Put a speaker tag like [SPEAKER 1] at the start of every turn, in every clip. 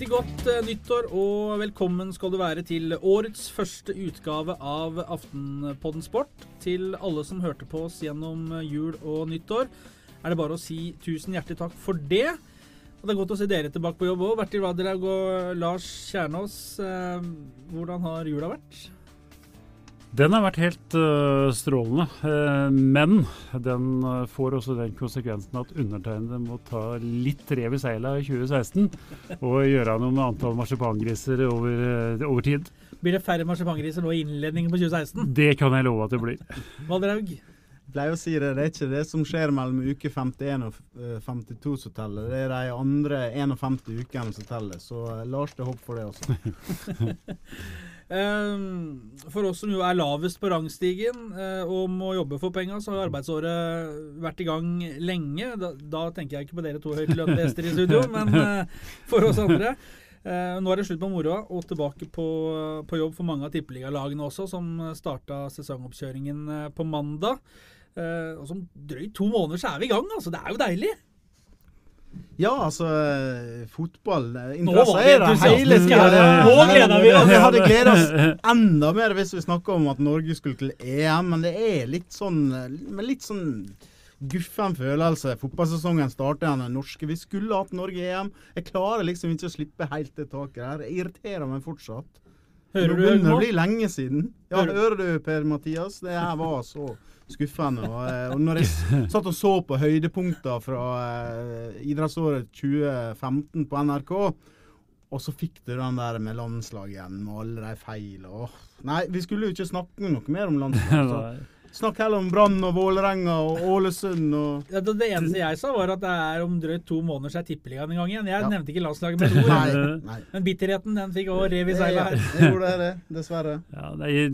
[SPEAKER 1] Riktig godt eh, nyttår og velkommen skal du være til årets første utgave av Aftenpodden Sport. Til alle som hørte på oss gjennom eh, jul og nyttår, er det bare å si tusen hjertelig takk for det. Og Det er godt å se dere tilbake på jobb òg. Bertil Wadraug og Lars Kjernås, eh, hvordan har jula vært?
[SPEAKER 2] Den har vært helt uh, strålende, uh, men den uh, får også den konsekvensen at undertegnede må ta litt rev i seila i 2016 og gjøre noe med antall marsipangriser over, over, tid.
[SPEAKER 1] Blir det færre marsipangriser nå i innledningen på 2016?
[SPEAKER 2] Det kan jeg love at det blir.
[SPEAKER 1] Valdraug?
[SPEAKER 3] Jeg pleier å si det, det er ikke det som skjer mellom uke 51 og 52 som teller. Det er de andre 51 ukene som teller. Så Lars, det er håp for det også.
[SPEAKER 1] Ehm, for oss som jo er lavest på rangstigen eh, og må jobbe for penga, så har arbeidsåret vært i gang lenge. Da, da tenker jeg ikke på dere to høytlønte gjester i studio, men eh, for oss andre. Eh, nå er det slutt på moroa og tilbake på, på jobb for mange av tippeligalagene også, som starta sesongoppkjøringen på mandag. og som drøyt to måneder så er vi i gang. altså Det er jo deilig.
[SPEAKER 3] Ja, altså Fotball
[SPEAKER 1] Interesse er det hele
[SPEAKER 3] tida.
[SPEAKER 1] Nå gleder vi oss!
[SPEAKER 3] Vi hadde gleda oss enda mer hvis vi snakka om at Norge skulle til EM, men det er litt sånn med litt sånn guffen følelse. Fotballsesongen starter igjen. Norske. Vi skulle hatt Norge i EM. Jeg klarer liksom ikke å slippe helt det taket der. Jeg irriterer meg fortsatt.
[SPEAKER 1] Hører
[SPEAKER 3] du, Nå begynner det å bli lenge siden. Ja, hører, hører du, Per Mathias? Det her var så skuffende. Og, eh, og når jeg satt og så på høydepunkter fra eh, idrettsåret 2015 på NRK, og så fikk du den der med landslaget igjen, med alle de feilene. Nei, vi skulle jo ikke snakke noe mer om landslaget. Snakk heller om Brann og Vålerenga og Ålesund og
[SPEAKER 1] ja, Det eneste jeg sa, var at det er om drøyt to måneder så er Tippeligaen i gang igjen. Jeg ja. nevnte ikke landslaget med ord. nei, nei. Men bitterheten den fikk òg rev i seilet her.
[SPEAKER 3] Det gjorde det, dessverre.
[SPEAKER 2] Ja, jeg,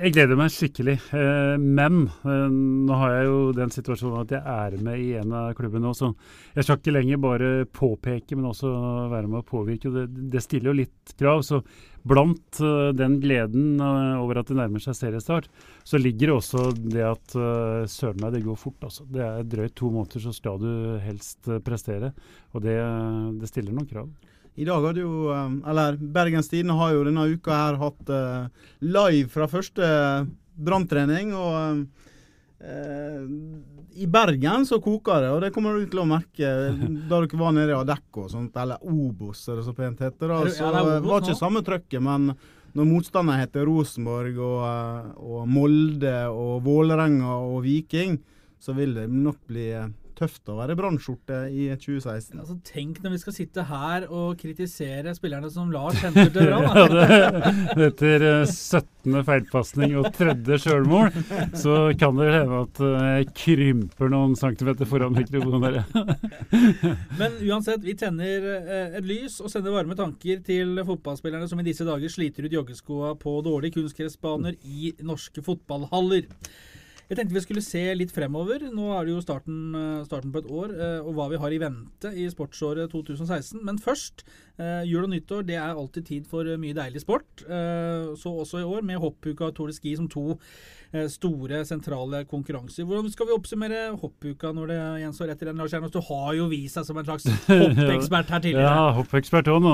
[SPEAKER 2] jeg, gleder meg skikkelig. Eh, men eh, nå har jeg jo den situasjonen at jeg er med i en av klubbene også. jeg skal ikke lenger bare påpeke, men også være med å påvirke. Det, det stiller jo litt krav. så Blant uh, den gleden uh, over at det nærmer seg seriestart, så ligger det også det at uh, søren meg, det går fort. Altså. Det er drøyt to måneder, så skal du helst prestere. Og det, det, stiller noen krav.
[SPEAKER 3] I dag hadde jo, eller Bergens Tidende har jo denne uka her hatt live fra første branntrening. og i Bergen så koker det, og det kommer du til å merke da dere var nede i Adecco og sånt, eller Obos, er det så pent heter. da, Så det var ikke samme trøkket, men når motstanderen heter Rosenborg og, og Molde og Vålerenga og Viking, så vil det nok bli tøft å være brannskjorte i 2016.
[SPEAKER 1] Altså, tenk når vi skal sitte her og kritisere spillerne som Lars henter til Brann.
[SPEAKER 2] ja, etter 17. feilpasning og tredje sjølmål, så kan det hende at jeg krymper noen centimeter foran mikrofonen.
[SPEAKER 1] Men uansett, vi tenner eh, et lys og sender varme tanker til fotballspillerne som i disse dager sliter ut joggeskoa på dårlige kunstgressbaner i norske fotballhaller. Jeg tenkte vi skulle se litt fremover. Nå er det jo starten, eh, starten på et år, eh, og hva vi har i vente i sportsåret 2016. Men først, eh, jul og nyttår det er alltid tid for mye deilig sport. Så også i år, med hoppuka og Tour de Ski som to store, sentrale konkurranser. Hvordan skal vi oppsummere hoppuka når det gjenstår etter den, Lars Jernås? Du har jo vist deg som en slags hoppekspert her tidligere.
[SPEAKER 2] ja, hoppekspert òg.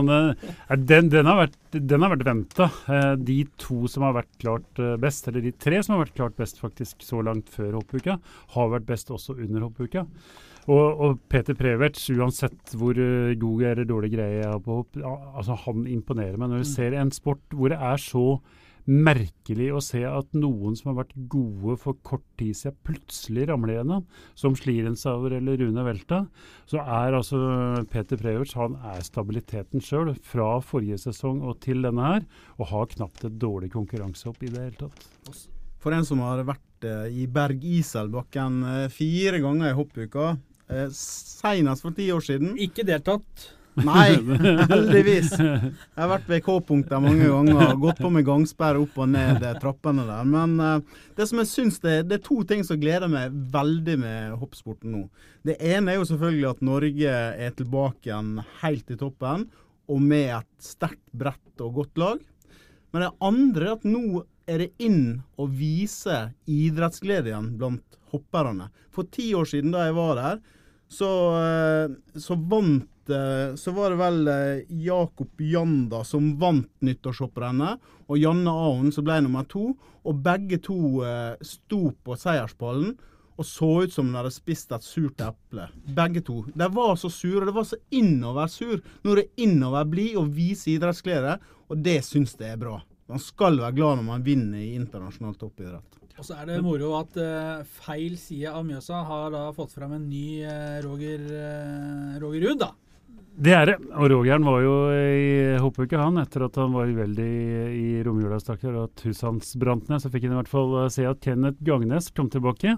[SPEAKER 2] Den, den, har vært, den har vært venta. De to som har vært klart best, eller de tre som har vært klart best, faktisk, så langt før hoppuka, har vært best også under hoppuka. Og, og, Peter Preverts, uansett hvor uh, god eller dårlig greie jeg har på hopp, altså han imponerer meg. Når du mm. ser en sport hvor det er så merkelig å se at noen som har vært gode for kort tid siden, plutselig ramler gjennom, som Slirensauer eller Rune Velta, så er altså Peter Preverts han er stabiliteten sjøl fra forrige sesong og til denne her, og har knapt et dårlig konkurransehopp i det hele tatt.
[SPEAKER 3] For en som har vært uh, i Berg-Iselbakken uh, fire ganger i hoppuka. Uh, Senest for ti år siden.
[SPEAKER 1] Ikke deltatt?
[SPEAKER 3] Nei, heldigvis. Jeg har vært ved K-punktet mange ganger. Gått på med gangsperre opp og ned trappene der. Men uh, det som jeg syns det, det, er to ting som gleder meg veldig med hoppsporten nå. Det ene er jo selvfølgelig at Norge er tilbake igjen helt i toppen, og med et sterkt, bredt og godt lag. Men det andre er at nå er det inn å vise idrettsglede igjen blant hopperne. For ti år siden da jeg var der, så, eh, så vant eh, Så var det vel eh, Jakob Janda som vant nyttårshopprennet, og Janne Aon som ble nummer to. Og begge to sto på seierspallen og så ut som de hadde spist et surt eple. Begge to. De var så sure. Det var så innover sur. Nå er det innover blid og vise idrettsglede, og det syns jeg er bra. Man skal være glad når man vinner i internasjonal toppidrett.
[SPEAKER 1] Og så er det moro at uh, feil side av Mjøsa har da fått fram en ny uh, Roger, uh, Roger Ruud, da.
[SPEAKER 2] Det er det. Og Rogeren var jo i hoppuke, han. Etter at han var uheldig i romjula-stakker og at huset hans brant ned, så fikk han i hvert fall se at Kenneth Gangnes kom tilbake.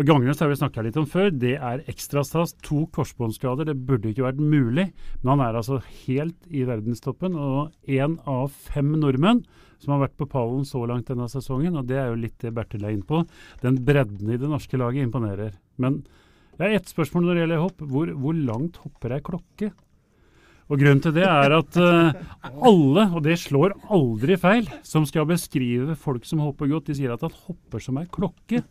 [SPEAKER 2] Og Gangnes har vi snakka litt om før. Det er ekstrastas. To korsbåndsskader, Det burde ikke vært mulig. Men han er altså helt i verdenstoppen, og én av fem nordmenn som har vært på pallen så langt denne sesongen. Og det er jo litt det Bertil er inne på. Den bredden i det norske laget imponerer. Men det er ett spørsmål når det gjelder hopp. Hvor, hvor langt hopper ei klokke? Og Grunnen til det er at uh, alle, og det slår aldri feil, som skal beskrive folk som hopper godt, de sier at han hopper som ei klokke.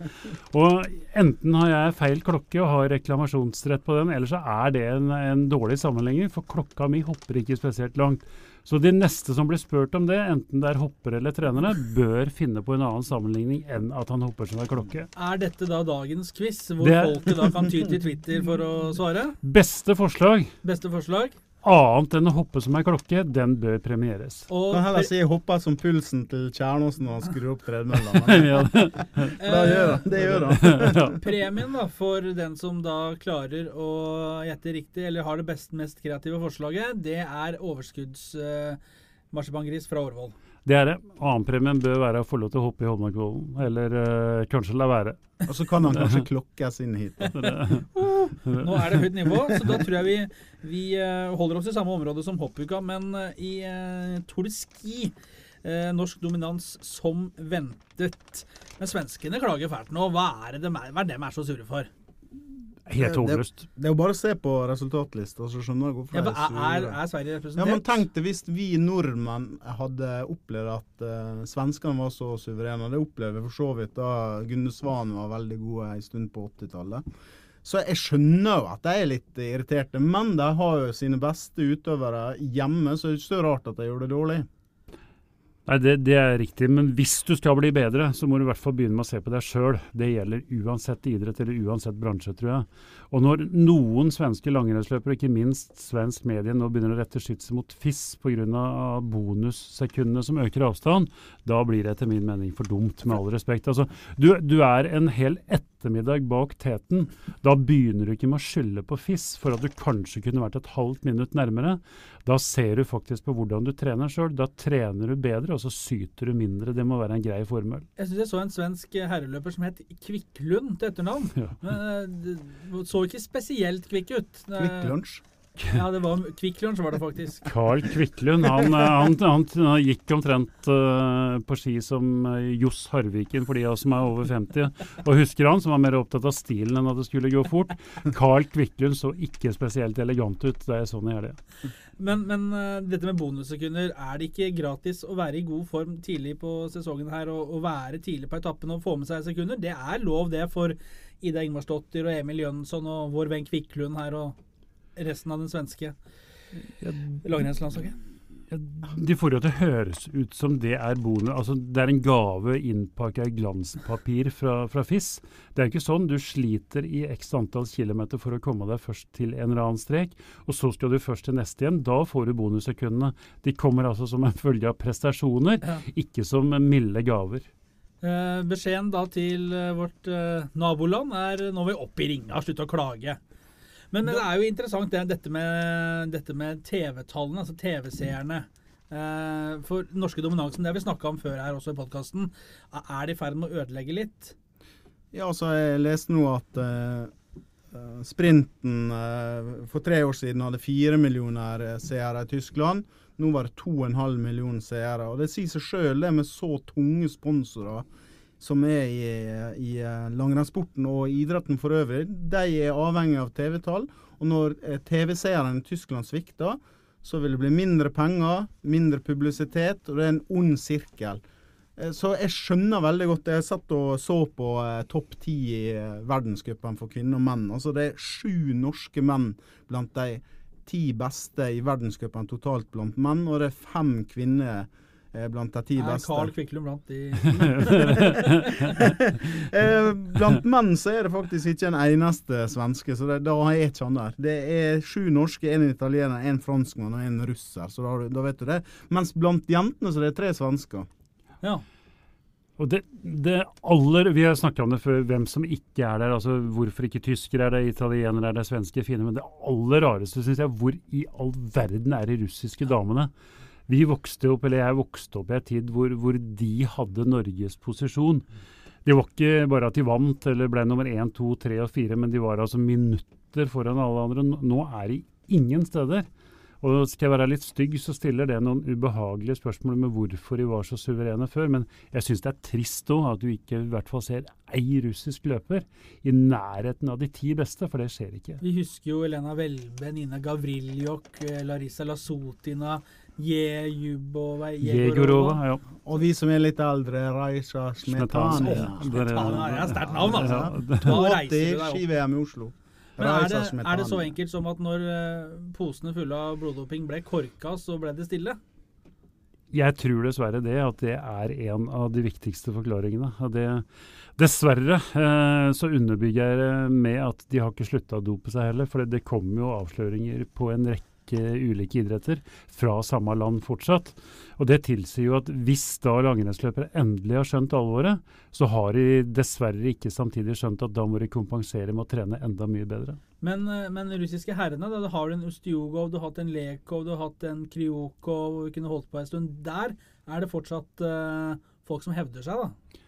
[SPEAKER 2] Og enten har jeg feil klokke og har reklamasjonsrett på den, eller så er det en, en dårlig sammenligning, for klokka mi hopper ikke spesielt langt. Så de neste som blir spurt om det, enten det er hoppere eller trenere, bør finne på en annen sammenligning enn at han hopper som ei klokke.
[SPEAKER 1] Er dette da dagens quiz, hvor folket da kan ty til Twitter for å svare?
[SPEAKER 2] Beste forslag.
[SPEAKER 1] Beste forslag?
[SPEAKER 2] Annet enn å hoppe som ei klokke, den bør premieres.
[SPEAKER 3] Og kan heller si 'hoppa som pulsen til Kjernåsen' når han skrur opp tredemølla. det gjør han. Det gjør han.
[SPEAKER 1] Premien da, for den som da klarer å gjette riktig, eller har det beste, mest kreative forslaget, det er overskuddsmarsipangris uh, fra Årvoll.
[SPEAKER 2] Det er det. Annenpremien bør være å få lov til å hoppe i Holmenkollen, eller uh, kanskje la være.
[SPEAKER 3] Og så kan han kanskje klokkes inn hit.
[SPEAKER 1] Nå er det høyt nivå, så da tror jeg vi, vi uh, holder oss i samme område som hoppuka, men uh, i uh, Tour de Ski norsk dominans som ventet. Men svenskene klager fælt nå. Hva er det de er, hva er, de er så sure for?
[SPEAKER 2] Helt håpløst.
[SPEAKER 3] Det, det, er jo bare å se på resultatlista, så skjønner du hvorfor
[SPEAKER 1] ja, er, er, er, Sverige representert?
[SPEAKER 3] Ja, men Tenk deg hvis vi nordmenn hadde opplevd at uh, svenskene var så suverene. Det opplevde for så vidt da Gunne Svan var veldig god en stund på 80-tallet. Så jeg skjønner jo at de er litt irriterte, men de har jo sine beste utøvere hjemme, så det er ikke så rart at de gjør det dårlig.
[SPEAKER 2] Nei, det, det, er riktig, men hvis du skal bli bedre, så må du i hvert fall begynne med å se på deg sjøl. Det gjelder uansett idrett eller uansett bransje, tror jeg. Og når noen svenske langrennsløpere, ikke minst svensk medie, nå begynner å rette skytset mot FIS pga. bonussekundene som øker avstand, da blir det etter min mening for dumt, med all respekt. Altså, du, du er en hel ettermiddag bak teten. Da begynner du ikke med å skylde på fiss for at du kanskje kunne vært et halvt minutt nærmere. Da ser du faktisk på hvordan du trener sjøl. Da trener du bedre, og så syter du mindre. Det må være en grei formel.
[SPEAKER 1] Jeg syns jeg så en svensk herreløper som het Kvikklund til etternavn. Ja. Men, det så ikke spesielt kvikk ut.
[SPEAKER 3] Kvikklunsj?
[SPEAKER 1] Ja, det var Kvikk som var det faktisk.
[SPEAKER 2] Carl Kvikklund. Han, eh, han, han, han gikk omtrent uh, på ski som uh, Johs Harviken, for de av oss som er over 50. Og husker han, som var mer opptatt av stilen enn at det skulle gå fort. Carl Kvikklund så ikke spesielt elegant ut da jeg så ham i helga.
[SPEAKER 1] Men, men uh, dette med bonussekunder, er det ikke gratis å være i god form tidlig på sesongen her og, og være tidlig på etappen og få med seg sekunder? Det er lov, det, for Ida Ingvarsdottir og Emil Jønsson og vår venn Kvikklund her. og resten av den svenske langrennslandslaget?
[SPEAKER 2] De får jo til å høres ut som det er bonus. Altså, det er en gave innpakka i glanspapir fra, fra FIS. Det er ikke sånn. Du sliter i x antall kilometer for å komme deg først til en eller annen strek, og så skal du først til neste igjen. Da får du bonussekundene. De kommer altså som en følge av prestasjoner, ja. ikke som milde gaver.
[SPEAKER 1] Eh, beskjeden da til eh, vårt eh, naboland er nå er vi oppe i ringa, slutt å klage. Men det er jo interessant det, dette med, med TV-tallene, altså TV-seerne. Eh, for norske dominansen, det har vi snakka om før her også i podkasten. Er det i ferd med å ødelegge litt?
[SPEAKER 3] Ja, altså jeg leste nå at uh, sprinten uh, for tre år siden hadde fire millioner seere i Tyskland. Nå var det to og en halv million seere. Og det sier seg sjøl, det med så tunge sponsorer som er i, i eh, langrennssporten og idretten for øvrig, de er avhengig av TV-tall. Og når eh, TV-seeren i Tyskland svikter, så vil det bli mindre penger, mindre publisitet, og det er en ond sirkel. Eh, Så jeg skjønner veldig godt Jeg satt og så på topp ti i verdenscupen for kvinner og menn. Altså Det er sju norske menn blant de ti beste i verdenscupen totalt blant menn, og det er fem kvinner blant de ti
[SPEAKER 1] Er
[SPEAKER 3] beste.
[SPEAKER 1] Carl Kviklund blant de
[SPEAKER 3] Eh, blant menn så er det faktisk ikke en eneste svenske, så det, da er ikke han der. Det er sju norske, en italiener, en franskmann og en russer, så da, da vet du det. Mens blant jentene så er det tre svensker.
[SPEAKER 1] Ja.
[SPEAKER 2] Og det, det aller, Vi har snakka om det før, hvem som ikke er der. altså Hvorfor ikke tyskere er det, italienere er det, svenske, fine. Men det aller rareste syns jeg hvor i all verden er de russiske damene? Vi vokste opp, eller jeg vokste opp i en tid hvor, hvor de hadde Norges posisjon. Det var ikke bare at de vant eller ble nummer én, to, tre og fire, men de var altså minutter foran alle andre. Nå- er de ingen steder. Og skal jeg være litt stygg, så stiller det noen ubehagelige spørsmål med hvorfor de var så suverene før. Men jeg syns det er trist òg at du ikke i hvert fall ser ei russisk løper i nærheten av de ti beste, for det skjer ikke.
[SPEAKER 1] Vi husker jo Elena Welbe, Nina Gavriljok, eh, Larisa Lasutina, Jejubova
[SPEAKER 2] Jegorova, ja.
[SPEAKER 3] Og vi som er litt eldre,
[SPEAKER 2] Smetana.
[SPEAKER 3] Smetana.
[SPEAKER 1] Smetana, det er sterkt navn, altså. Da
[SPEAKER 3] 82
[SPEAKER 1] reiser du deg opp.
[SPEAKER 3] ski-VM i Oslo.
[SPEAKER 1] Men er det, er det så enkelt som at når eh, posene fulle av bloddoping ble korka, så ble det stille?
[SPEAKER 2] Jeg tror dessverre det, at det er en av de viktigste forklaringene. Det, dessverre eh, så underbygger jeg det med at de har ikke slutta å dope seg heller. For det kommer jo avsløringer på en rekke ulike idretter fra samme land fortsatt. Og det tilsier jo at hvis da langrennsløpere endelig har skjønt alvoret, så har de dessverre ikke samtidig skjønt at da må de kompensere med å trene enda mye bedre.
[SPEAKER 1] Men, eh, men russiske herrene, da, da har du en Ustjugov, du har hatt en Lekov, du har hatt en Kryukov, og vi kunne holdt på en stund. Der er det fortsatt uh, folk som hevder seg, da.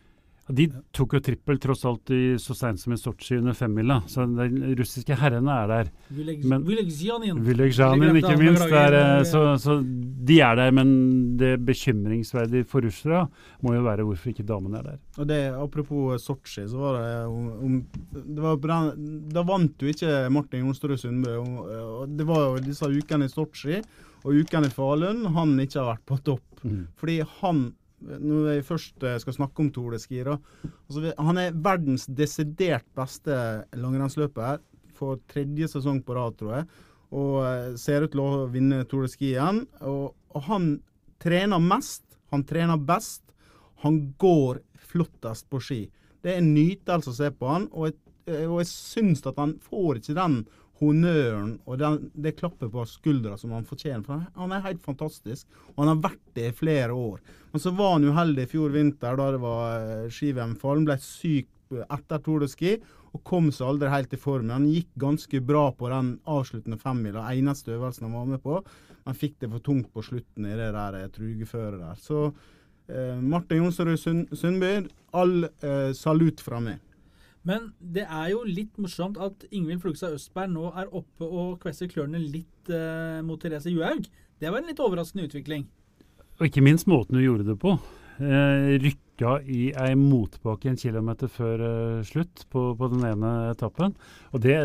[SPEAKER 2] De tok jo trippel tross alt i, så seint som i Sotsji under femmila, så de russiske herrene er der.
[SPEAKER 1] Glemte
[SPEAKER 2] ikke minst. Der, eh, så, så de er der, men det bekymringsverdige for russere må jo være hvorfor ikke damene er der.
[SPEAKER 3] Og det, Apropos Sotsji, så var det om, om det var Da vant jo ikke Martin Jonstorud Sundbø. Det var jo disse ukene i Sotsji og ukene i Falun han ikke har vært på topp. Fordi han Når jeg først eh, skal snakke om Tour de. Altså, han er verdens desidert beste langrennsløper for tredje sesong på rad, tror jeg. Og eh, ser ut til å vinne Tour de Ski igjen. Og, og han trener mest, han trener best, han går flottest på ski. Det er en nytelse å se på han, og jeg, og jeg syns at han får ikke den honnøren og den, det klappet på skuldra som han fortjener. For han, han er helt fantastisk, og han har vært det i flere år. Men så var han uheldig i fjor vinter, da det var eh, ski-VM. Han ble syk etter Tour de Ski og kom seg aldri helt i form. Han gikk ganske bra på den avsluttende femmila, eneste øvelsen han var med på. Men fikk det for tungt på slutten i det der eh, trugeføret der. Så eh, Martin Jonsrud Sundby, all eh, salut fra meg.
[SPEAKER 1] Men det er jo litt morsomt at Ingvild Flugstad Østberg nå er oppe og kvesser klørne litt eh, mot Therese Johaug. Det var en litt overraskende utvikling.
[SPEAKER 2] Og ikke minst måten hun gjorde det på. Eh, rykka i ei motbakke en kilometer før eh, slutt på, på den ene etappen. Og det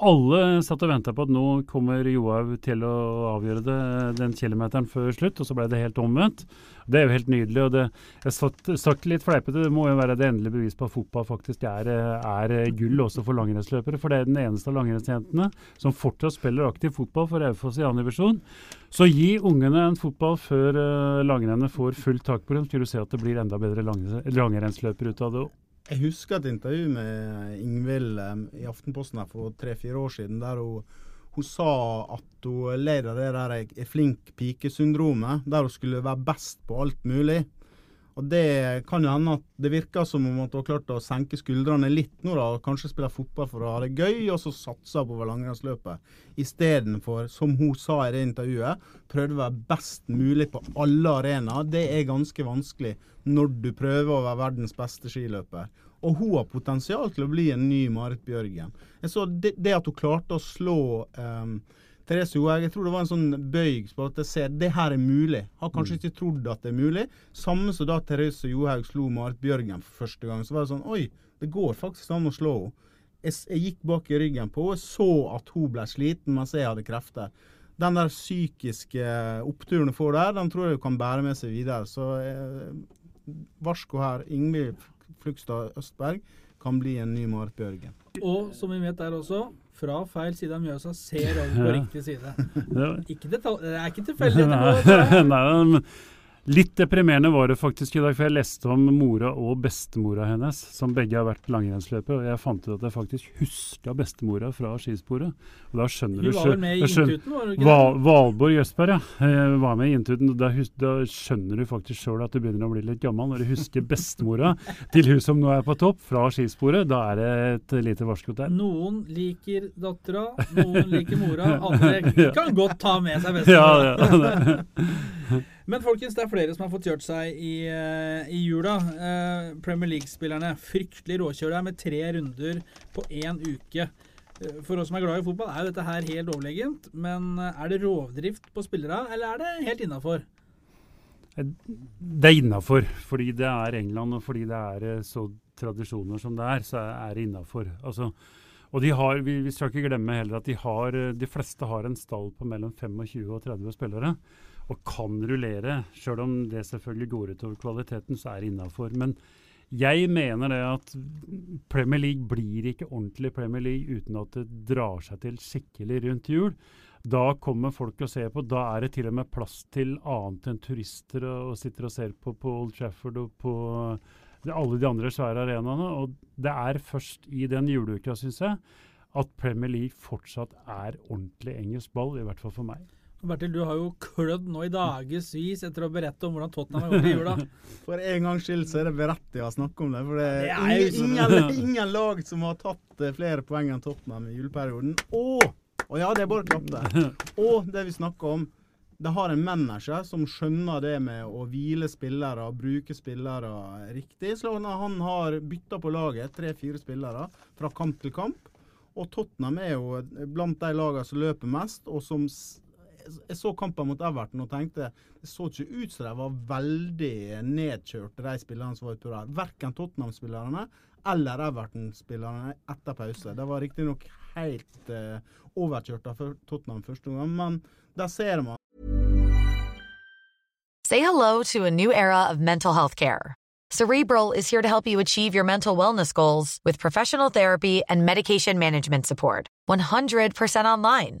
[SPEAKER 2] Alle satt og venta på at nå kommer Johaug til å avgjøre det den kilometeren før slutt, og så ble det helt omvendt. Det er jo helt nydelig. og det, Jeg satt, sagt litt fleipete, det må jo være det endelige bevis på at fotball faktisk er, eh, er eh, gull også for langrennsløpere. For det er den eneste av langrennsjentene som fortsatt spiller aktiv fotball for Aufoss i annen divisjon. Så gi ungene en fotball før uh, langrennet får fullt tak på dem, så skal du se at det blir enda bedre langrennsløpere ut av det.
[SPEAKER 3] Jeg husker et intervju med Ingvild eh, i Aftenposten her for tre-fire år siden, der hun, hun sa at hun led av det der er flink pike-syndromet, der hun skulle være best på alt mulig. Og det kan jo hende at det virker som om hun har klart å senke skuldrene litt nå, da, og kanskje spille fotball for å ha det gøy, og så satse på langrennsløpet. Istedenfor, som hun sa i det intervjuet, prøve å være best mulig på alle arenaer. Det er ganske vanskelig når du prøver å være verdens beste skiløper. Og hun har potensial til å bli en ny Marit Bjørgen. Jeg så det, det at hun klarte å slå um, Therese Johaug, jeg tror det var en sånn bøyg på at jeg ser det her er mulig. Har kanskje ikke trodd at det er mulig. Samme som da Therese Johaug slo Marit Bjørgen for første gang. Så var det sånn Oi, det går faktisk an å slå henne. Jeg, jeg gikk bak i ryggen på henne, så at hun ble sliten mens jeg hadde krefter. Den der psykiske oppturen hun får der, den tror jeg hun kan bære med seg videre. Så eh, varsko her. Ingvild Flugstad Østberg kan bli en ny Marit Bjørgen.
[SPEAKER 1] Og som vi vet der også, fra feil side av Mjøsa ser over på
[SPEAKER 2] Ja.
[SPEAKER 1] riktig side.
[SPEAKER 2] Det,
[SPEAKER 1] Ikke detalj, det er ikke tilfeldig.
[SPEAKER 2] Nei, nei, men litt deprimerende var det faktisk i dag, for jeg leste om mora og bestemora hennes, som begge har vært langrennsløpere, og jeg fant ut at jeg faktisk huska bestemora fra skisporet. Og da skjønner du
[SPEAKER 1] Hun
[SPEAKER 2] du
[SPEAKER 1] var vel med i Intuten, var hun ikke
[SPEAKER 2] Val,
[SPEAKER 1] det?
[SPEAKER 2] Valborg Jøsberg, ja. Jeg Var med i Intuten. Da, da skjønner du faktisk sjøl at du begynner å bli litt gammel når du husker bestemora til hun som nå er på topp, fra skisporet. Da er det et lite varsko der.
[SPEAKER 1] Noen liker dattera, noen liker mora, andre kan godt ta med seg bestemora.
[SPEAKER 2] Ja, ja.
[SPEAKER 1] Men folkens, det er flere som har fått kjørt seg i, eh, i jula. Eh, Premier League-spillerne. Fryktelig råkjør der med tre runder på én uke. Eh, For oss som er glad i fotball, er jo dette her helt overlegent. Men eh, er det rovdrift på spillere, eller er det helt innafor?
[SPEAKER 2] Det er innafor, fordi det er England og fordi det er så tradisjoner som det er, så er det innafor. Altså, og de har, vi, vi skal ikke glemme heller at de, har, de fleste har en stall på mellom 25 og 30 spillere. Og kan rullere, sjøl om det selvfølgelig går utover kvaliteten, så er det innafor. Men jeg mener det at Premier League blir ikke ordentlig Premier League uten at det drar seg til skikkelig rundt jul. Da kommer folk og ser på. Da er det til og med plass til annet enn turister og, og sitter og ser på på Old Trafford og på de- alle de andre svære arenaene. Og det er først i den juleuka, syns jeg, at Premier League fortsatt er ordentlig engelsk ball, i hvert fall for meg.
[SPEAKER 1] Bertil, du har jo klødd nå i dagevis etter å berette om hvordan Tottenham har gjort det i jula.
[SPEAKER 3] For en gangs skyld så er det berettiget å snakke om det. For det
[SPEAKER 1] Det
[SPEAKER 3] er
[SPEAKER 1] er jo
[SPEAKER 3] ingen,
[SPEAKER 1] sånn.
[SPEAKER 3] ingen, lag som har tatt eh, flere poeng enn Tottenham i juleperioden. Og, og ja, det er bare klapp. Og det vi snakker om, det har en manager som skjønner det med å hvile spillere bruke spillere riktig. Så han har bytta på laget tre-fire spillere fra kamp til kamp. Og Tottenham er jo blant de lagene som løper mest, og som Jeg så kampen mot Everton og tenkte det så ikke ut som de var veldig nedkjørte, de spillerne som var ute der. Verken Tottenham-spillerne eller Everton-spillerne etter pause. Det var riktignok helt uh, overkjørt av Tottenham første gang, men der ser man
[SPEAKER 4] Say hello to a new era of mental health care. Cerebral is here to help you achieve your mental wellness goals with professional therapy and medication management support. 100% online.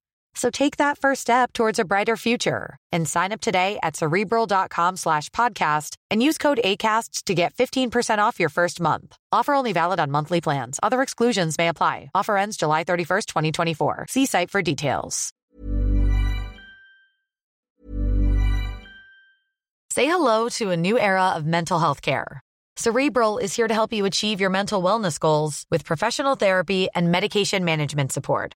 [SPEAKER 4] So take that first step towards a brighter future and sign up today at cerebral.com slash podcast and use code ACAST to get 15% off your first month. Offer only valid on monthly plans. Other exclusions may apply. Offer ends July 31st, 2024. See site for details. Say hello to a new era of mental health care. Cerebral is here to help you achieve your mental wellness goals with professional therapy and medication management support.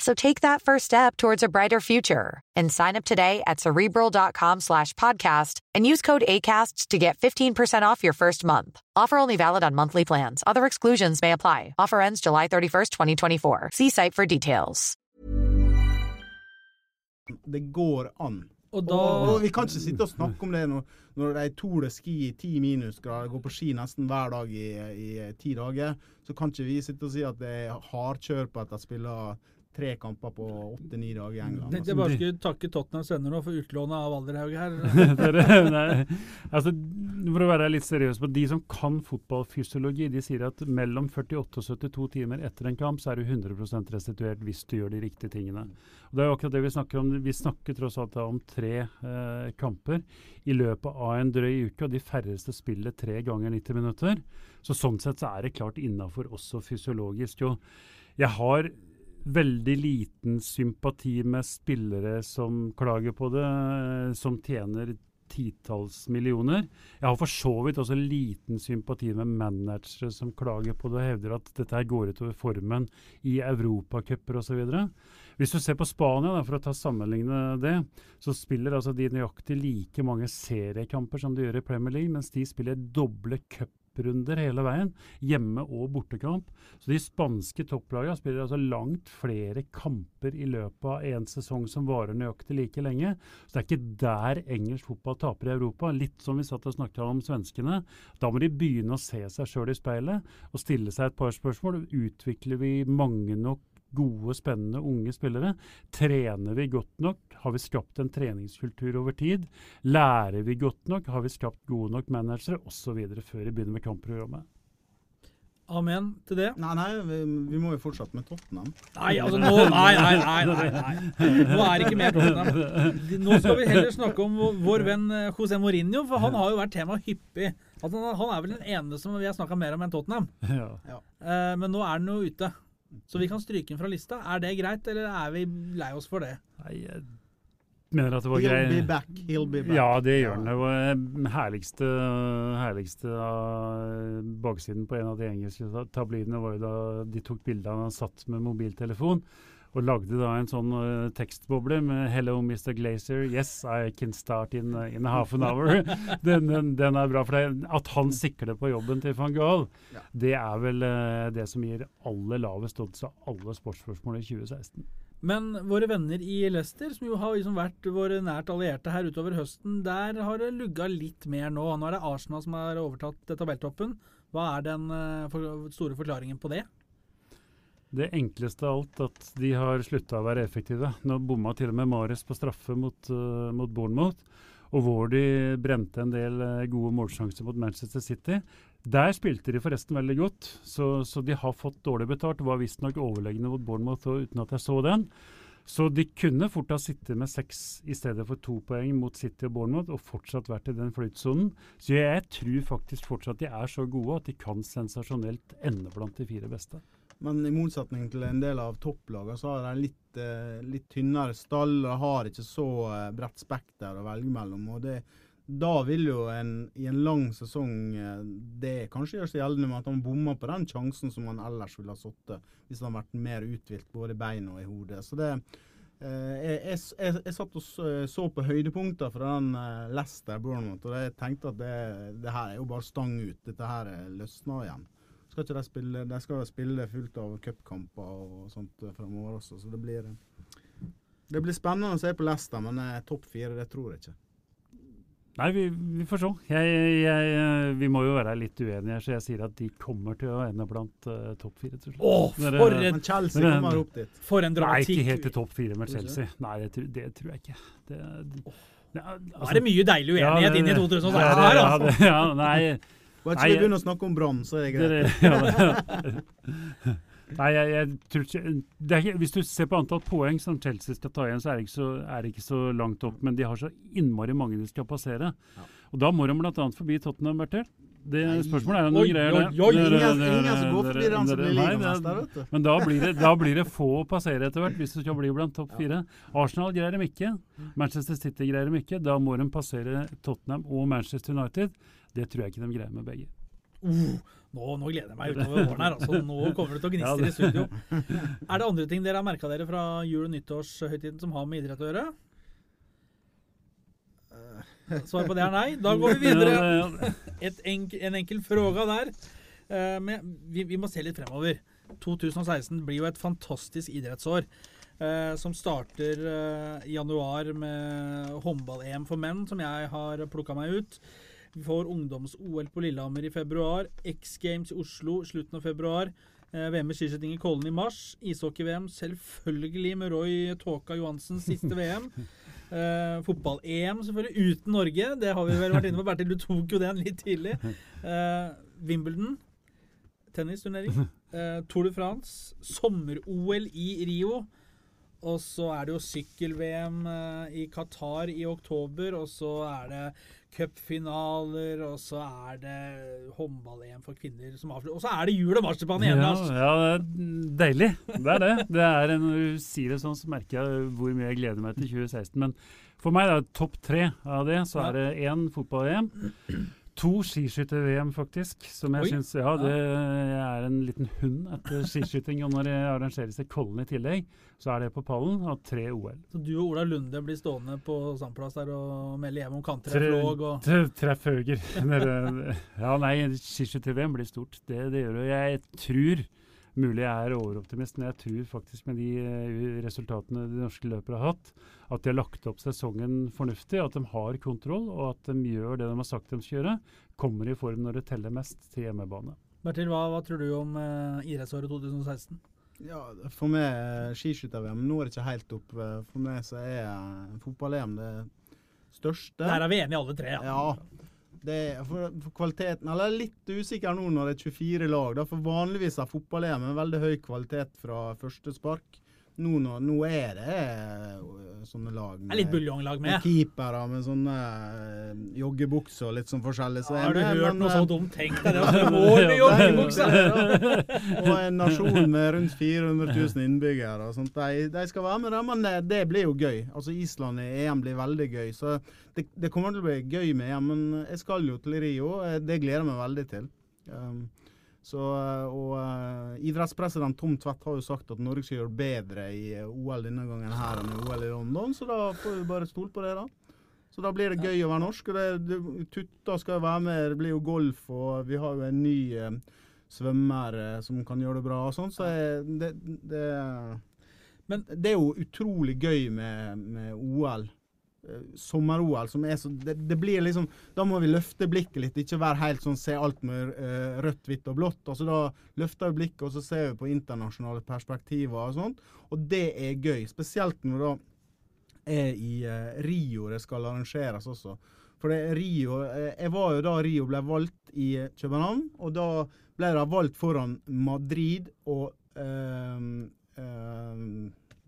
[SPEAKER 4] So take that first step towards a brighter future and sign up today at cerebral.com slash podcast and use code ACAST to get 15% off your first month. Offer only valid on monthly plans. Other exclusions may apply. Offer ends July 31st, 2024. See site for details.
[SPEAKER 3] det går an.
[SPEAKER 1] Og da
[SPEAKER 3] Og vi kan ikke sitte og snakke om det når, når de Tour de Ski i ti minusgrader, går på ski nesten hver dag i, i ti dager. Så kan ikke vi sitte og si at det er hardkjør på at de spiller tre kamper på åtte-ni dager i England.
[SPEAKER 1] Tenkte jeg bare skulle takke Tottenhams venner nå for utlånet av Alderhaug her.
[SPEAKER 2] Dere- altså, for å være litt seriøs på De som kan fotballfysiologi, de sier at mellom 48 og 72 timer etter en kamp, så er du 100% restituert hvis du gjør de riktige tingene. Og det er jo akkurat det Vi snakker om. Vi snakker tross alt om tre eh, kamper i løpet av en drøy uke, og de færreste spiller tre ganger 90 minutter. Så sånn sett så er det klart innafor også fysiologisk. Jo, jeg har veldig liten sympati med spillere som klager på det, eh, som tjener titalls millioner. Jeg har for så vidt også liten sympati med managere som klager på det og hevder at dette her går utover formen i europacuper osv. Hvis du ser på Spania, da, for å ta sammenligne det, så spiller altså de nøyaktig like mange seriekamper som de gjør i Premier League, mens de spiller doble cuprunder hele veien, hjemme- og bortekamp. Så de spanske topplagene spiller altså langt flere kamper i løpet av en sesong som varer nøyaktig like lenge. Så det er ikke der engelsk fotball taper i Europa. Litt som vi satt og snakket om svenskene. Da må de begynne å se seg sjøl i speilet og stille seg et par spørsmål. Utvikler vi mange nok gode, spennende unge spillere? Trener vi godt nok? Har vi skapt en treningskultur over tid? Lærer vi godt nok? Har vi skapt gode nok managere? Osv. før vi begynner med kampprogrammet.
[SPEAKER 1] Amen til det.
[SPEAKER 3] Nei, nei, vi, vi må jo fortsette med Tottenham.
[SPEAKER 1] Nei, altså nå Nei, nei, nei. nei, nei. Nå er det ikke mer Tottenham. Nå skal vi heller snakke om vår- venn eh, José Mourinho, for han har jo vært tema hyppig. Altså, han- han er vel den eneste som vi har snakka mer om enn Tottenham.
[SPEAKER 2] Ja.
[SPEAKER 1] Eh, men nå er han jo ute. Så vi kan stryke den fra lista. Er det greit, eller er vi lei oss for det?
[SPEAKER 2] Nei, jeg mener at det var greit.
[SPEAKER 3] He'll be back. He'll be back.
[SPEAKER 2] Ja, det gjør den. Det var eh, herligste, herligste av baksiden på en av de engelske ta- tabloidene var jo da de tok bilde av han satt med mobiltelefon. Og lagde da en sånn uh, tekstboble med 'Hello, Mr. Glazer. Yes, I can start in, uh, in half an hour'. den, den, den er bra. For deg. at han sikler på jobben til van Gaal,
[SPEAKER 3] Ja.
[SPEAKER 2] det er vel uh, det som gir aller lavest odds av alle sportsspørsmål i 2016.
[SPEAKER 1] Men våre venner i Leicester, som jo har liksom vært våre nært allierte her utover høsten, der har det lugga litt mer nå. Nå er det Arsenal som har overtatt tabelltoppen. Hva er den uh, for, store forklaringen på det?
[SPEAKER 2] Det enkleste av alt at de har slutta å være effektive. Nå bomma til og med Mares på straffe mot, uh, mot Bournemouth, og hvor de brente en del eh, gode målsjanser mot Manchester City. Der spilte de forresten veldig godt, så, så de har fått dårlig betalt. Var visstnok overlegne mot Bournemouth uten at jeg så den. Så de kunne fort ha sittet med seks i stedet for to poeng mot City og Bournemouth, og fortsatt vært i den flytsonen. Så jeg tror faktisk fortsatt de er så gode at de kan sensasjonelt ende blant de fire beste.
[SPEAKER 3] Men i motsetning til en del av topplagene, så har de litt, eh, litt tynnere stall og har ikke så eh, bredt spekter å velge mellom. og det da vil jo en, i en lang sesong eh, det kanskje gjøre seg gjeldende med at han bommer på den sjansen som han ellers ville ha sittet hvis han hadde vært mer uthvilt både i beina og i hodet. Så det jeg, jeg, jeg, jeg satt og så, på høydepunkter fra den Leicester Bournemouth, og jeg tenkte at det, det her er jo bare stang ut. Dette her løsner igjen. Skal ikke de spille De skal spille fullt av cupkamper og sånt fremover også, så det blir Det blir spennende å se på Leicester, men eh, topp fire, det tror jeg ikke.
[SPEAKER 2] Nei, vi, vi får se. Jeg, jeg, vi må jo være litt uenige, så jeg sier at de kommer til å ende blant uh, topp fire til slutt.
[SPEAKER 1] Å,
[SPEAKER 2] Dere-
[SPEAKER 1] for en,
[SPEAKER 3] Men Chelsea
[SPEAKER 2] Men-
[SPEAKER 3] kommer opp dit.
[SPEAKER 1] for en
[SPEAKER 2] Nei, ikke helt til topp fire med Chelsea. Nei, det, tror- det tror jeg ikke. Det, det,
[SPEAKER 1] Nå er det mye deilig uenighet
[SPEAKER 2] ja,
[SPEAKER 1] inn i
[SPEAKER 2] det-
[SPEAKER 1] 2016
[SPEAKER 2] det-
[SPEAKER 1] her,
[SPEAKER 2] ja,
[SPEAKER 1] altså.
[SPEAKER 2] det- Ja, nei,
[SPEAKER 3] Bare ikke vi begynner å snakke om Brann, så er det greit.
[SPEAKER 2] ja, nei jeg, jeg tror ikke, det er Hvis du ser på antall poeng som Chelsea skal ta igjen, så er det ikke så, det ikke så langt opp. Men de har så innmari mange de skal passere.
[SPEAKER 3] Ja.
[SPEAKER 2] Og da må de bl.a. forbi Tottenham, Bertil. Det spørsmålet er om de greier det. Men da blir, det, da blir det få å passere etter hvert, hvis du skal bli blant topp fire. Arsenal greier dem ikke. Manchester City greier dem ikke. Da må de passere Tottenham og Manchester United. Det tror jeg ikke de greier med begge.
[SPEAKER 1] Uh, nå, nå gleder jeg meg utover våren her. Altså, nå kommer det til å
[SPEAKER 2] Ja,
[SPEAKER 1] i studio. Er det andre ting dere har merka dere fra jul- og nyttårshøytiden som har med idrett å gjøre? Svaret på det er nei. Da går vi videre. Et enk, en enkel fråga der. Eh, men vi, vi må se litt fremover. 2016 blir jo et fantastisk idrettsår. eh, som starter eh, i januar med håndball-EM for menn, som jeg har plukka meg ut. Vi får ungdoms-OL på Lillehammer i februar. X Games i Oslo slutten av februar. Eh, VM i skiskyting i Kollen i mars. Ishockey-VM selvfølgelig med Roy Tåka Johansens siste VM. Eh, Fotball-EM selvfølgelig uten Norge. Det har vi vel vært inne på. Bertil, du tok jo den litt tidlig. Eh, Wimbledon. Tennisturnering. Eh, Tour de France. Sommer-OL i Rio. Og så er det jo sykkel-VM eh, i Qatar i oktober, og så er det cupfinaler, og så er det håndball-EM for kvinner som avslutter. Og så er det jul og marsipan igjen,
[SPEAKER 2] Ja, ja, det er deilig. Det er det. det er en, når du sier det sånn, så merker jeg hvor mye jeg gleder meg til 2016. Men for meg er det topp tre av det. Så er det én fotball-EM. To skiskytter-VM, faktisk. Som jeg syns Ja, det er en liten hund etter skiskyting. Og når det arrangeres i Kollen i tillegg, så er det på pallen. Og tre OL.
[SPEAKER 1] Så du og Ola Lunde blir stående på sandplass der og melde hjem om kanter er flåg og
[SPEAKER 2] Tre- Treff høger. Ja, nei, skiskytter-VM blir stort. Det, det gjør det. Jeg tror Mulig jeg er overoptimist, men jeg tror faktisk med de eh, resultatene de norske løpere har hatt, at de har lagt opp sesongen fornuftig, at de har kontroll, og at de gjør det de har sagt de skal gjøre. Kommer i form når det teller mest til hjemmebane.
[SPEAKER 1] Bertil, hva, hva tror du om eh, idrettsåret 2016?
[SPEAKER 3] Ja, for meg eh, skiskytter-VM det ikke helt opp. Eh, For meg så er fotball-EM det største.
[SPEAKER 1] Der er vi enige alle tre, ja.
[SPEAKER 3] Ja. Er for, for kvaliteten Eller er litt usikker nå når det er 24 lag. Da, for vanligvis har fotball-EM en veldig høy kvalitet fra første spark. Nå, nå, nå er det eh, sånne lag
[SPEAKER 1] Det er litt buljonglag
[SPEAKER 3] med
[SPEAKER 1] med.
[SPEAKER 3] keepere med sånne uh, joggebukser og litt sånn forskjellig. Så
[SPEAKER 1] Har du
[SPEAKER 3] med,
[SPEAKER 1] hørt
[SPEAKER 3] men,
[SPEAKER 1] noe
[SPEAKER 3] sånt
[SPEAKER 1] så dumt? Tenk deg det! Mål i
[SPEAKER 3] og en nasjon med rundt 400 000 innbyggere. og sånt. De, de skal være med men det, det blir jo gøy. Altså Island i EM blir veldig gøy. Så det, det kommer til å bli gøy med EM, men jeg skal jo til Rio. eh, Det gleder jeg meg veldig til. Um, så, eh, og uh, Idrettspresident Tom Tvedt har jo sagt at Norge skal gjøre bedre i eh, OL denne gangen her enn i OL i London, så da får vi bare stole på det, da. Så da blir det gøy å være norsk. og det, det, Tutta skal være med, det blir jo golf, og vi har jo en ny uh, svømmer uh, som kan gjøre det bra og sånn, så jeg- det, det
[SPEAKER 1] Men-
[SPEAKER 3] det er jo utrolig gøy med, med OL. Eh, Sommer-OL som er så det, det blir liksom Da må vi løfte blikket litt, ikke være helt sånn se alt med eh, rødt, hvitt og blått. Altså Da løfter vi blikket, og så ser vi på internasjonale perspektiver og sånt. Og det er gøy. Spesielt når da er i eh, Rio det skal arrangeres også. For det, Rio, Jeg var jo da Rio ble valgt i København, og da ble det valgt foran Madrid og eh, eh,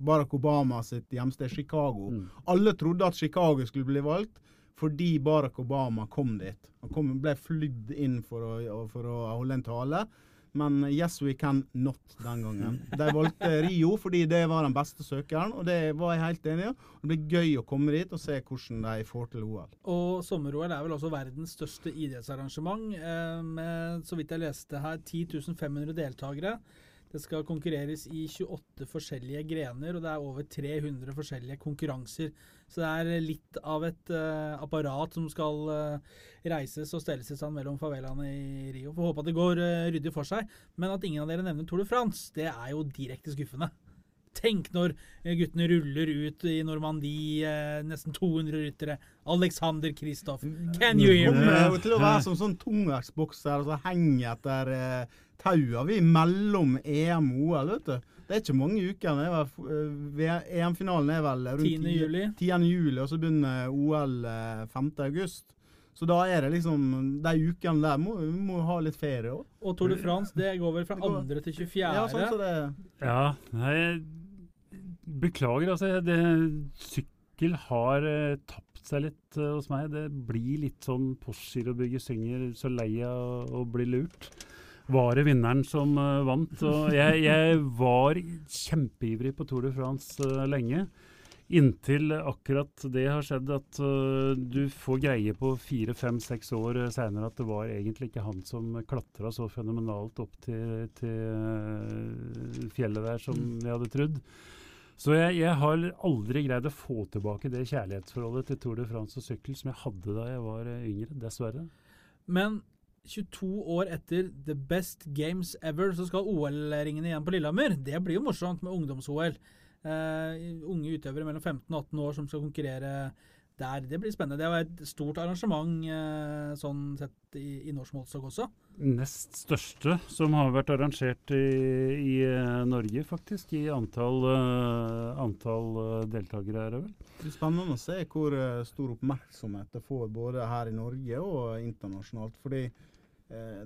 [SPEAKER 3] Barack Obama sitt hjemsted Chicago.
[SPEAKER 2] Mm.
[SPEAKER 3] Alle trodde at Chicago skulle bli valgt fordi Barack Obama kom dit. Han kom, ble flydd inn for å, for å holde en tale. Men yes we can not den gangen. De valgte Rio fordi det var den beste søkeren, og det var jeg helt enig i. Det blir gøy å komme dit og se hvordan de får til OL.
[SPEAKER 1] Og sommer-OL er vel også verdens største idrettsarrangement. eh, Med, så vidt jeg leste her, 10 500 deltakere. Det skal konkurreres i 28 forskjellige grener, og det er over 300 forskjellige konkurranser. Så det er litt av et uh, apparat som skal uh, reises og stelles i stand mellom favelaene i Rio. Får håpe at det går uh, ryddig for seg. Men at ingen av dere nevner Tour de France, det er jo direkte skuffende. Tenk når guttene ruller ut i Normandie, nesten 200 ryttere. Alexander Kristoff. Can you hear
[SPEAKER 3] Kommer
[SPEAKER 1] me?
[SPEAKER 3] jo til å være som sånn tungvektsbokser som henger etter eh, taua vi mellom EM og OL, vet du. Det er ikke mange ukene. Eh, EM-finalen er vel rundt
[SPEAKER 1] 10. juli.
[SPEAKER 3] 10. juli, og så begynner OL eh, 5. august. Så da er det liksom De ukene der må vi må ha litt ferie òg.
[SPEAKER 1] Og Tour de France det går vel fra 2. til 24.
[SPEAKER 3] Ja, sånn så det
[SPEAKER 2] Ja, nei, beklager altså. Det, sykkel har eh, tapt seg litt eh, hos meg. Det blir litt sånn Postgirobygget synger 'Så lei av å bli lurt'. Var det vinneren som uh, vant? Og jeg, jeg var kjempeivrig på Tour de France uh, lenge. Inntil akkurat det har skjedd at uh, du får greie på fire, fem, seks år seinere at det var egentlig ikke han som klatra så fenomenalt opp til, til fjellet der som vi hadde trodd. Så jeg, jeg har aldri greid å få tilbake det kjærlighetsforholdet til Tour de France og sykkel som jeg hadde da jeg var yngre, dessverre.
[SPEAKER 1] Men 22 år etter The Best Games Ever, så skal OL-ringene igjen på Lillehammer. Det blir jo morsomt med ungdoms-OL. Eh, unge utøvere mellom 15 og 18 år som skal konkurrere der. Det blir spennende. Det var et stort arrangement eh, sånn sett i, i norsk målestokk også.
[SPEAKER 2] Nest største som har vært arrangert i, i eh, Norge, faktisk. I antall, uh, antall eh, deltakere, er det vel.
[SPEAKER 3] Det blir spennende å se hvor stor oppmerksomhet det får både her i Norge og internasjonalt. fordi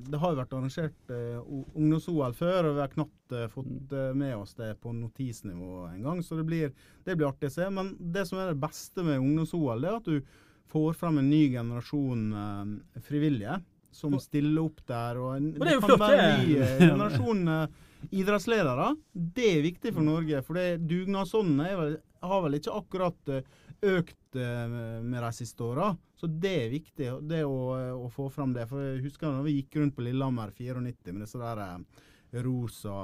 [SPEAKER 3] det har jo vært arrangert eh, ungdoms-OL før, og vi har knapt eh, fått eh, med oss det på notisnivå en gang. Så det blir, det blir artig å se. Men det som er det beste med ungdoms-OL, det er at du får frem en ny generasjon eh, frivillige som stiller opp der. Og, en,
[SPEAKER 1] det jo
[SPEAKER 3] kan
[SPEAKER 1] flott,
[SPEAKER 3] være en ny eh, generasjon eh, idrettsledere. Det er viktig for Norge. For det dugnadsånden har vel ikke akkurat eh, økt eh, med de siste åra. Så det er viktig det å, eh, å få fram det. For jeg husker da vi gikk rundt på Lillehammer 94 med disse der eh, rosa,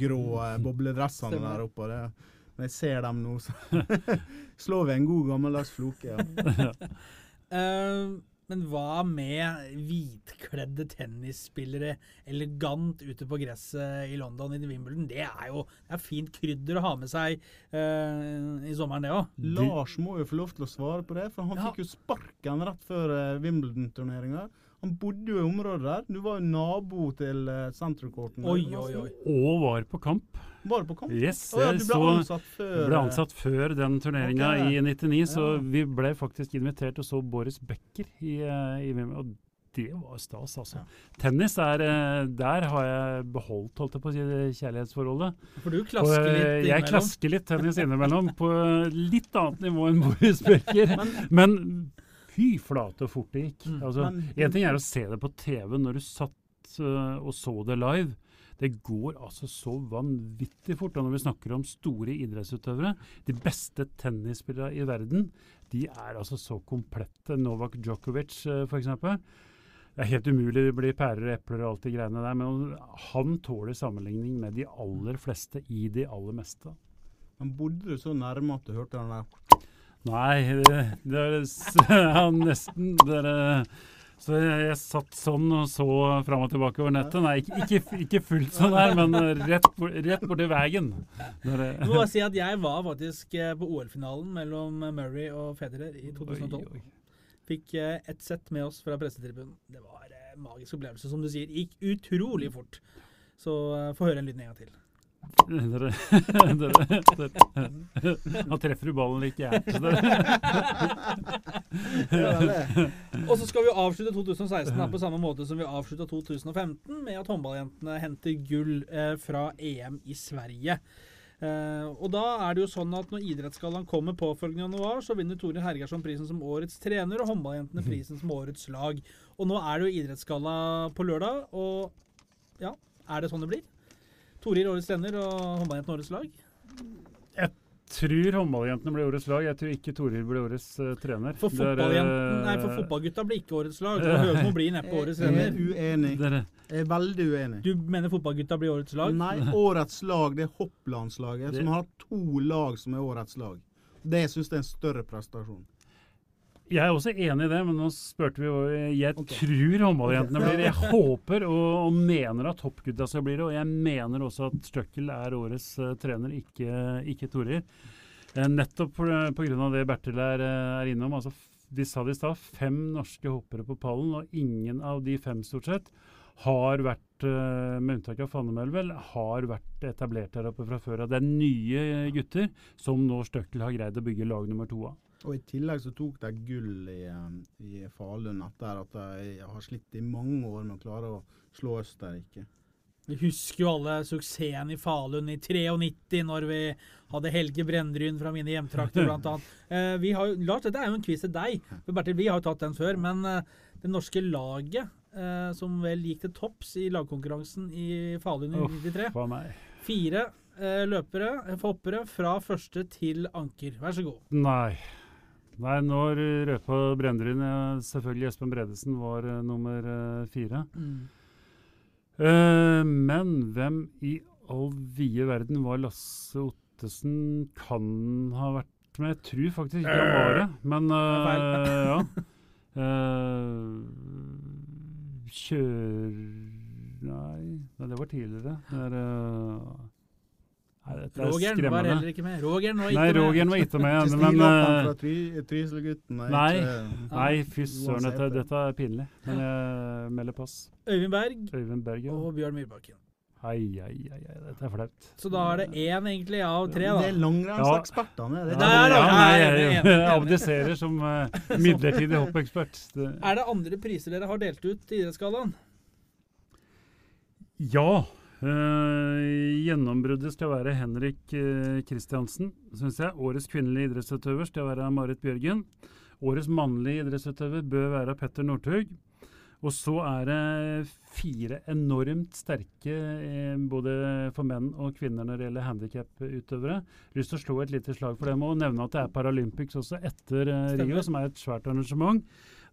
[SPEAKER 3] grå bobledressene der oppe. Det, når jeg ser dem nå, så slår vi en god gammeldags floke. Ja.
[SPEAKER 1] Men hva med hvitkledde tennisspillere elegant ute på gresset i London i Wimbledon? Det er jo det er fint krydder å ha med seg uh, i sommeren, det òg.
[SPEAKER 3] Lars må jo få lov til å svare på det, for han
[SPEAKER 1] Ja.
[SPEAKER 3] fikk jo sparken rett før eh, Wimbledon-turneringa. Han bodde jo i området der. Du var jo nabo til uh.
[SPEAKER 1] Oi, oi, oi.
[SPEAKER 2] Og var på kamp.
[SPEAKER 3] Var på kamp?
[SPEAKER 2] Yes,
[SPEAKER 3] oh, ja, du ble
[SPEAKER 2] så-
[SPEAKER 3] ansatt før
[SPEAKER 2] ble
[SPEAKER 3] eh,
[SPEAKER 2] ansatt før den turneringa
[SPEAKER 3] okay.
[SPEAKER 2] i 99, så
[SPEAKER 3] Ja.
[SPEAKER 2] vi ble faktisk invitert og så Boris Becker i, eh, i VM, og det var stas, altså. Tennis er eh, Der har jeg beholdt, holdt jeg på å si, kjærlighetsforholdet.
[SPEAKER 1] For du klasker
[SPEAKER 2] litt
[SPEAKER 1] litt
[SPEAKER 2] jeg klasker litt tennis innimellom, på litt annet nivå enn Boris Becker. Men fy flate fort det gikk.
[SPEAKER 1] Mm.
[SPEAKER 2] Altså, en ting er å se det på TV når du satt uh, og så det live. Det går altså så vanvittig fort. Og når vi snakker om store idrettsutøvere, de beste tennisspillerne i verden, de er altså så komplette. Novak Djokovic uh, f.eks. Det er helt umulig, det blir pærer og epler og alt de greiene der, men han tåler sammenligning med de aller fleste i de aller meste.
[SPEAKER 3] Men bodde du så nærme at du hørte den der
[SPEAKER 2] Nei, det, det er ja, nesten det er, eh, Så jeg, jeg satt sånn og så fram og tilbake over nettet. Nei, ikke, ikke, ikke fullt sånn her, men eh, rett, rett borti veien.
[SPEAKER 1] Jeg må bare si at jeg var faktisk eh, på OL-finalen mellom Murray og Federer i 2012.
[SPEAKER 2] Oi, oi.
[SPEAKER 1] Fikk eh, ett sett med oss fra pressetribunen. Det var eh, en magisk opplevelse, som du sier. Gikk utrolig fort. Så få høre en liten en gang til.
[SPEAKER 2] Dere, dere, dere. Han treffer du ballen litt gærent.
[SPEAKER 1] Og så skal vi avslutte 2016 da, på samme måte som vi avslutta 2015, med at håndballjentene henter gull eh, fra EM i Sverige. Eh, og da er det jo sånn at Når Idrettsgallaen kommer påfølgende januar, så vinner Tore Hergersson prisen som årets trener, og håndballjentene prisen som årets lag. Og nå er det jo idrettsgalla på lørdag, og ja, er det sånn det blir? Torir årets trener og håndballjentene årets lag?
[SPEAKER 2] Jeg tror håndballjentene blir årets lag. Jeg tror ikke Torir blir årets uh, trener.
[SPEAKER 1] For
[SPEAKER 2] er,
[SPEAKER 1] nei, for
[SPEAKER 2] eh,
[SPEAKER 1] fotballgutta blir ikke årets lag. Høgmo blir neppe årets trener.
[SPEAKER 3] Jeg er uenig.
[SPEAKER 2] dere,
[SPEAKER 3] Jeg er veldig uenig.
[SPEAKER 1] Du mener fotballgutta blir årets lag?
[SPEAKER 3] Nei, årets lag, det er hopplandslaget,
[SPEAKER 2] Det-
[SPEAKER 3] som har to lag som er årets lag. Det syns jeg er en større prestasjon.
[SPEAKER 2] Jeg er også enig i det, men nå spurte vi jo Jeg
[SPEAKER 3] okay.
[SPEAKER 2] tror håndballjentene blir det. Jeg håper og, og mener at toppgutta skal bli det. Og jeg mener også at Støkkel er årets uh, trener, ikke, ikke Torir. Uh, nettopp pga. det Bertil er, eh, er innom. altså De sa det i stad, fem norske hoppere på pallen, og ingen av de fem stort sett har vært, eh, med unntak av Fannemel, vel, har vært etablert der oppe fra før av. Det er nye gutter som nå Støkkel har greid å bygge lag nummer to av.
[SPEAKER 3] Og I tillegg så tok de gull i, eh, i Falun etter at de har slitt i mange år med å klare å slå Østerrike.
[SPEAKER 1] Vi husker jo alle suksessen i Falun i 93, når vi hadde Helge Brendryn fra mine hjemtrakter, annet. Eh, vi har, Lars, dette er jo en quiz til deg. Bertil, vi har jo tatt den før. Men eh, det norske laget, eh, som vel gikk til topps i lagkonkurransen i Falun i
[SPEAKER 2] Uff,
[SPEAKER 1] 93
[SPEAKER 2] meg?
[SPEAKER 1] Fire eh, løpere, eh, hoppere, fra første til anker. Vær så god.
[SPEAKER 2] Nei. Nei, nå røpa Brenderud ja, Selvfølgelig Espen Bredesen var uh, nummer uh, fire. Eh, men hvem i all vide verden var Lasse Ottesen kan ha vært med? Jeg tror faktisk ikke han var det, men eh, ja. Eh, kjør... Nei, det var tidligere. Det er, eh, Nei, dette er
[SPEAKER 1] Rogeren var heller ikke med. Rogeren var ikke
[SPEAKER 2] Nei,
[SPEAKER 1] med.
[SPEAKER 2] Rogeren var ikke med. Men eh,
[SPEAKER 3] er
[SPEAKER 2] Nei. Nei, fy søren, dette, dette er pinlig. Men jeg melder pass.
[SPEAKER 1] Øyvind Berg
[SPEAKER 2] Øyvind Berg, ja.
[SPEAKER 1] og Bjørn Myrbakken.
[SPEAKER 2] Hei, hei, ai, dette er flaut.
[SPEAKER 1] Så da er det én egentlig av tre, da.
[SPEAKER 3] Det er
[SPEAKER 1] langrennsekspertene.
[SPEAKER 2] ja, nei,
[SPEAKER 1] nei,
[SPEAKER 2] jeg, abdiserer som eh, midlertidig hoppekspert.
[SPEAKER 1] Er det andre priser dere har delt ut i Idrettsgallaen?
[SPEAKER 2] Ja. Eh, gjennombruddet skal være Henrik uh, Kristiansen, syns jeg. Årets kvinnelige idrettsutøver skal være Marit Bjørgen. Årets mannlige idrettsutøver bør være Petter Northug. Og så er det fire enormt sterke, eh, både for menn og kvinner når det gjelder handikaputøvere. Lyst til å slå et lite slag for dem og nevne at det er Paralympics også etter eh,
[SPEAKER 1] Stemmer.
[SPEAKER 2] Rio, som er et svært arrangement.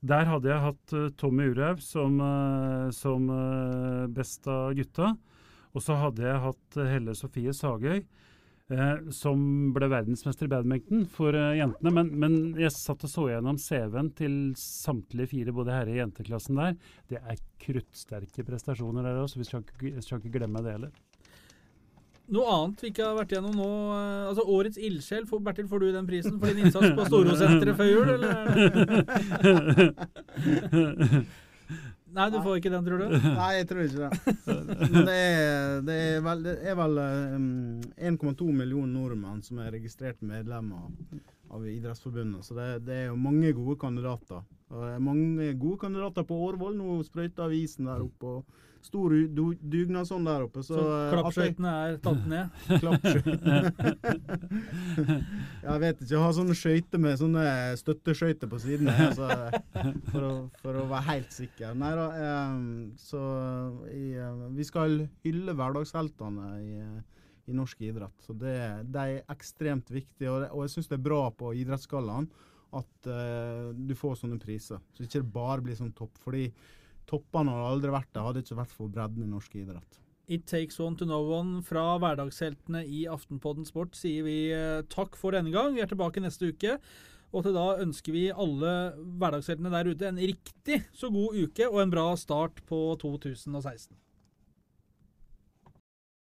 [SPEAKER 2] Der hadde jeg hatt eh, Tommy Urhaug som, eh, som eh, best av gutta. Og så hadde jeg hatt eh, Helle Sofie Sagøy, eh, som ble verdensmester i badminton for eh, jentene. Men, men jeg satt og så gjennom CV-en til samtlige fire, både herre- og jenteklassen der. Det er kruttsterke prestasjoner der også, vi skal ikke, skal ikke glemme det heller.
[SPEAKER 1] Noe annet vi ikke har vært gjennom nå eh, Altså Årets ildsjel. Bertil, får du den prisen for din innsats på Storosenteret før jul, eller? Nei, du får ikke den, tror du?
[SPEAKER 3] Nei, jeg tror ikke det. Men det er, det er vel, vel um, 1,2 millioner nordmenn som er registrert medlemmer av Idrettsforbundet. Så det, det er jo mange gode kandidater. Og det er mange gode kandidater på Årvoll. Nå sprøyter avisen der oppe. og Stor du- dugnadsånd der oppe. Så,
[SPEAKER 1] Så
[SPEAKER 3] eh,
[SPEAKER 1] klappskøytene er tatt ned.
[SPEAKER 3] Jeg vet ikke. Jeg har sånne skøyter med sånne støtteskøyter på siden. Altså, for, å, for å være helt sikker. Nei da. så i, eh, vi skal hylle hverdagsheltene i, eh, i norsk idrett. Så det, de er ekstremt viktige. Og, og jeg syns det er bra på Idrettsgallaen at uh, du får sånne priser. Så ikke det bare blir sånn topp. Fordi toppene har aldri vært der, hadde ikke vært for bredden i norsk idrett.
[SPEAKER 1] It takes one to know one fra hverdagsheltene i Aftenpodden Sport sier vi eh, takk for denne gang. Vi er tilbake neste uke. Og til da ønsker vi alle hverdagsheltene der ute en riktig så god uke og en bra start på 2016.